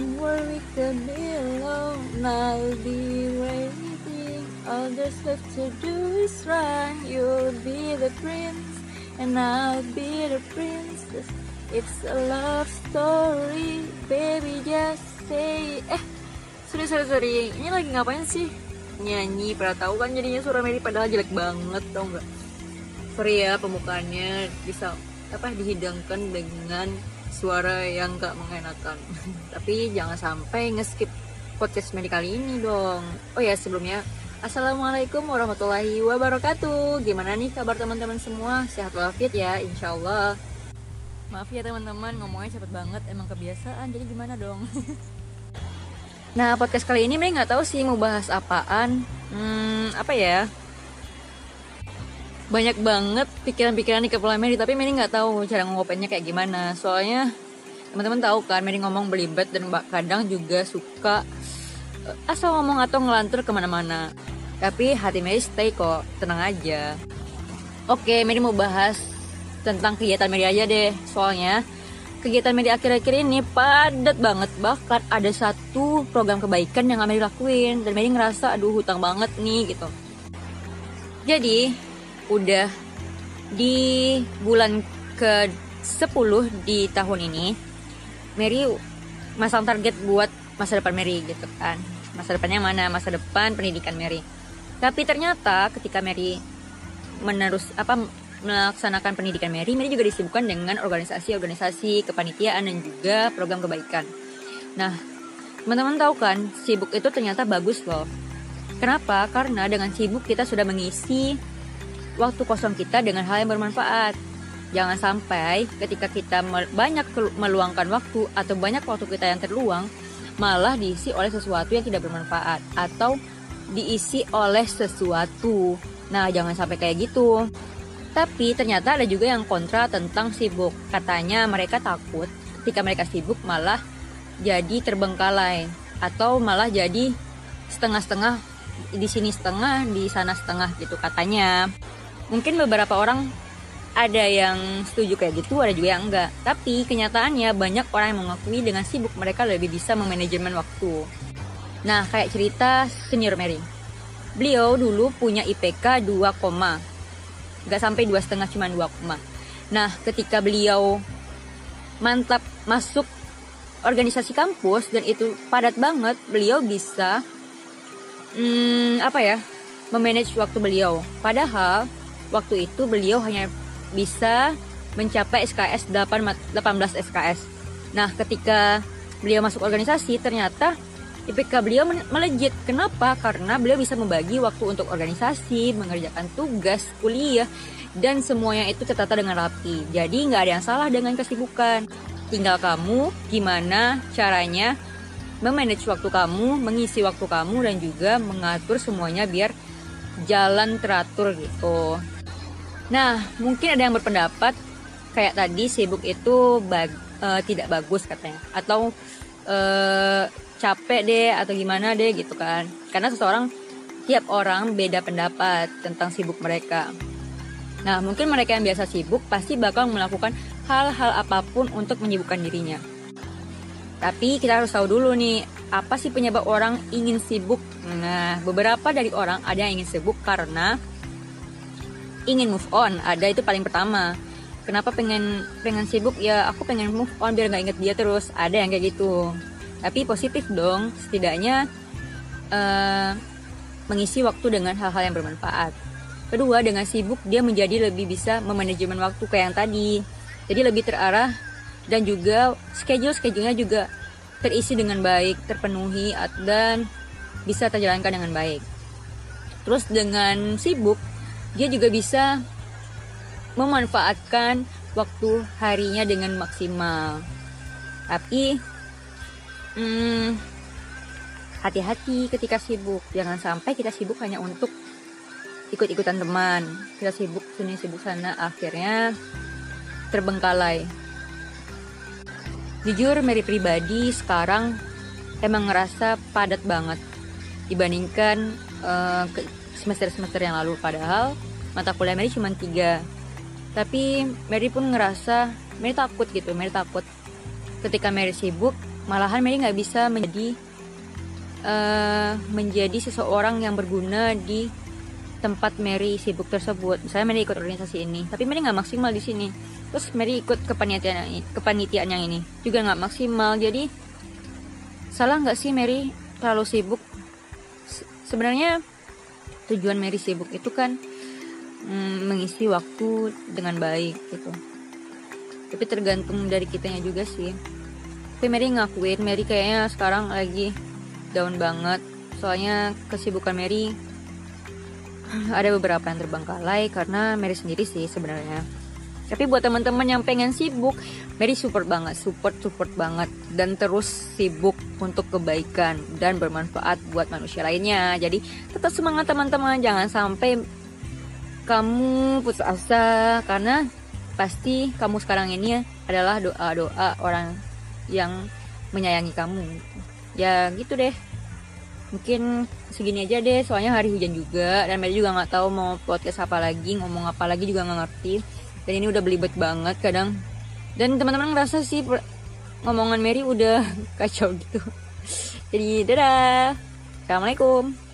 Don't worry, can be alone. I'll be waiting. All there's left to do is run. You'll be the prince, and I'll be the princess. It's a love story, baby. Just say. Eh, sorry sorry sorry. Ini lagi ngapain sih? Nyanyi. Pada tahu kan jadinya suara Mary padahal jelek banget, tau nggak? Sorry ya pembukaannya bisa apa dihidangkan dengan suara yang gak mengenakan. Tapi jangan sampai ngeskip podcast Mary kali ini dong. Oh ya sebelumnya Assalamualaikum warahmatullahi wabarakatuh. Gimana nih kabar teman-teman semua? Sehat walafiat ya insya Allah Maaf ya teman-teman ngomongnya cepet banget. Emang kebiasaan jadi gimana dong? Nah podcast kali ini Mary gak tahu sih mau bahas apaan. Hmm apa ya banyak banget pikiran-pikiran di kepala Mary tapi Mary nggak tahu cara ngopennya kayak gimana. Soalnya teman-teman tahu kan Mary ngomong belibet dan kadang juga suka eh, asal ngomong atau ngelantur ke mana-mana. Tapi hati Mary stay kok tenang aja. Oke Mary mau bahas tentang kegiatan Mary aja deh. Soalnya kegiatan Mary akhir-akhir ini padat banget. Bahkan ada satu program kebaikan yang Mary lakuin. Dan Mary ngerasa aduh hutang banget nih gitu. Jadi udah di bulan ke 10 di tahun ini Mary masang target buat masa depan Mary gitu kan. Masa depannya mana? Masa depan pendidikan Mary. Tapi ternyata ketika Mary menerus apa melaksanakan pendidikan Mary Mary juga disibukkan dengan organisasi-organisasi kepanitiaan dan juga program kebaikan. Nah teman-teman tahu kan sibuk itu ternyata bagus loh. Kenapa? Karena dengan sibuk kita sudah mengisi waktu kosong kita dengan hal yang bermanfaat. Jangan sampai ketika kita banyak meluangkan waktu atau banyak waktu kita yang terluang, malah diisi oleh sesuatu yang tidak bermanfaat atau diisi oleh sesuatu. Nah, jangan sampai kayak gitu. Tapi ternyata ada juga yang kontra tentang sibuk. Katanya mereka takut ketika mereka sibuk malah jadi terbengkalai atau malah jadi setengah-setengah di sini setengah, di sana setengah gitu katanya mungkin beberapa orang ada yang setuju kayak gitu, ada juga yang enggak. Tapi kenyataannya banyak orang yang mengakui dengan sibuk mereka lebih bisa memanajemen waktu. Nah, kayak cerita senior Mary. Beliau dulu punya IPK 2, nggak sampai dua setengah cuma 2, Nah, ketika beliau mantap masuk organisasi kampus dan itu padat banget, beliau bisa hmm, apa ya? memanage waktu beliau. Padahal waktu itu beliau hanya bisa mencapai SKS 8, 18 SKS. Nah, ketika beliau masuk organisasi, ternyata IPK beliau melejit. Kenapa? Karena beliau bisa membagi waktu untuk organisasi, mengerjakan tugas, kuliah, dan semuanya itu tertata dengan rapi. Jadi nggak ada yang salah dengan kesibukan. Tinggal kamu gimana caranya memanage waktu kamu, mengisi waktu kamu, dan juga mengatur semuanya biar jalan teratur gitu. Nah, mungkin ada yang berpendapat kayak tadi sibuk itu bag, uh, tidak bagus katanya atau uh, capek deh atau gimana deh gitu kan. Karena seseorang tiap orang beda pendapat tentang sibuk mereka. Nah, mungkin mereka yang biasa sibuk pasti bakal melakukan hal-hal apa pun untuk menyibukkan dirinya. Tapi kita harus tahu dulu nih, apa sih penyebab orang ingin sibuk? Nah, beberapa dari orang ada yang ingin sibuk karena ingin move on. Ada itu paling pertama. Kenapa pengen pengen sibuk? Ya aku pengen move on biar nggak inget dia terus. Ada yang kayak gitu. Tapi positif dong. Setidaknya uh, mengisi waktu dengan hal-hal yang bermanfaat. Kedua dengan sibuk dia menjadi lebih bisa memanajemen waktu kayak yang tadi. Jadi lebih terarah dan juga schedule schedulenya juga terisi dengan baik terpenuhi dan bisa terjalankan dengan baik. Terus dengan sibuk dia juga bisa memanfaatkan waktu harinya dengan maksimal. Tapi hmm, hati-hati ketika sibuk. Jangan sampai kita sibuk hanya untuk ikut-ikutan teman. Kita sibuk sini sibuk sana akhirnya terbengkalai. Jujur Mary pribadi sekarang emang ngerasa padat banget dibandingkan uh, semester-semester yang lalu padahal mata kuliah Mary cuma tiga tapi Mary pun ngerasa Mary takut gitu Mary takut ketika Mary sibuk malahan Mary nggak bisa menjadi uh, menjadi seseorang yang berguna di tempat Mary sibuk tersebut. Misalnya Mary ikut organisasi ini, tapi Mary nggak maksimal di sini. Terus Mary ikut kepanitiaan kepanitiaan yang ini juga nggak maksimal. Jadi salah nggak sih Mary terlalu sibuk? Sebenarnya tujuan Mary sibuk itu kan mm, mengisi waktu dengan baik gitu. Tapi tergantung dari kitanya juga sih. Tapi Mary ngakuin Mary kayaknya sekarang lagi down banget. Soalnya kesibukan Mary ada beberapa yang terbengkalai karena Mary sendiri sih sebenarnya tapi buat teman-teman yang pengen sibuk Mary support banget support support banget. Dan terus sibuk untuk kebaikan dan bermanfaat buat manusia lainnya. Jadi tetap semangat teman-teman. Jangan sampai kamu putus asa karena pasti kamu sekarang ini adalah doa-doa orang yang menyayangi kamu. Ya gitu deh. Mungkin segini aja deh. Soalnya hari hujan juga dan Mary juga nggak tahu mau podcast apa lagi ngomong apa lagi juga nggak ngerti dan ini udah belibet banget kadang. Dan teman-teman ngerasa sih ngomongan Mary udah kacau gitu. Jadi dadah. Assalamualaikum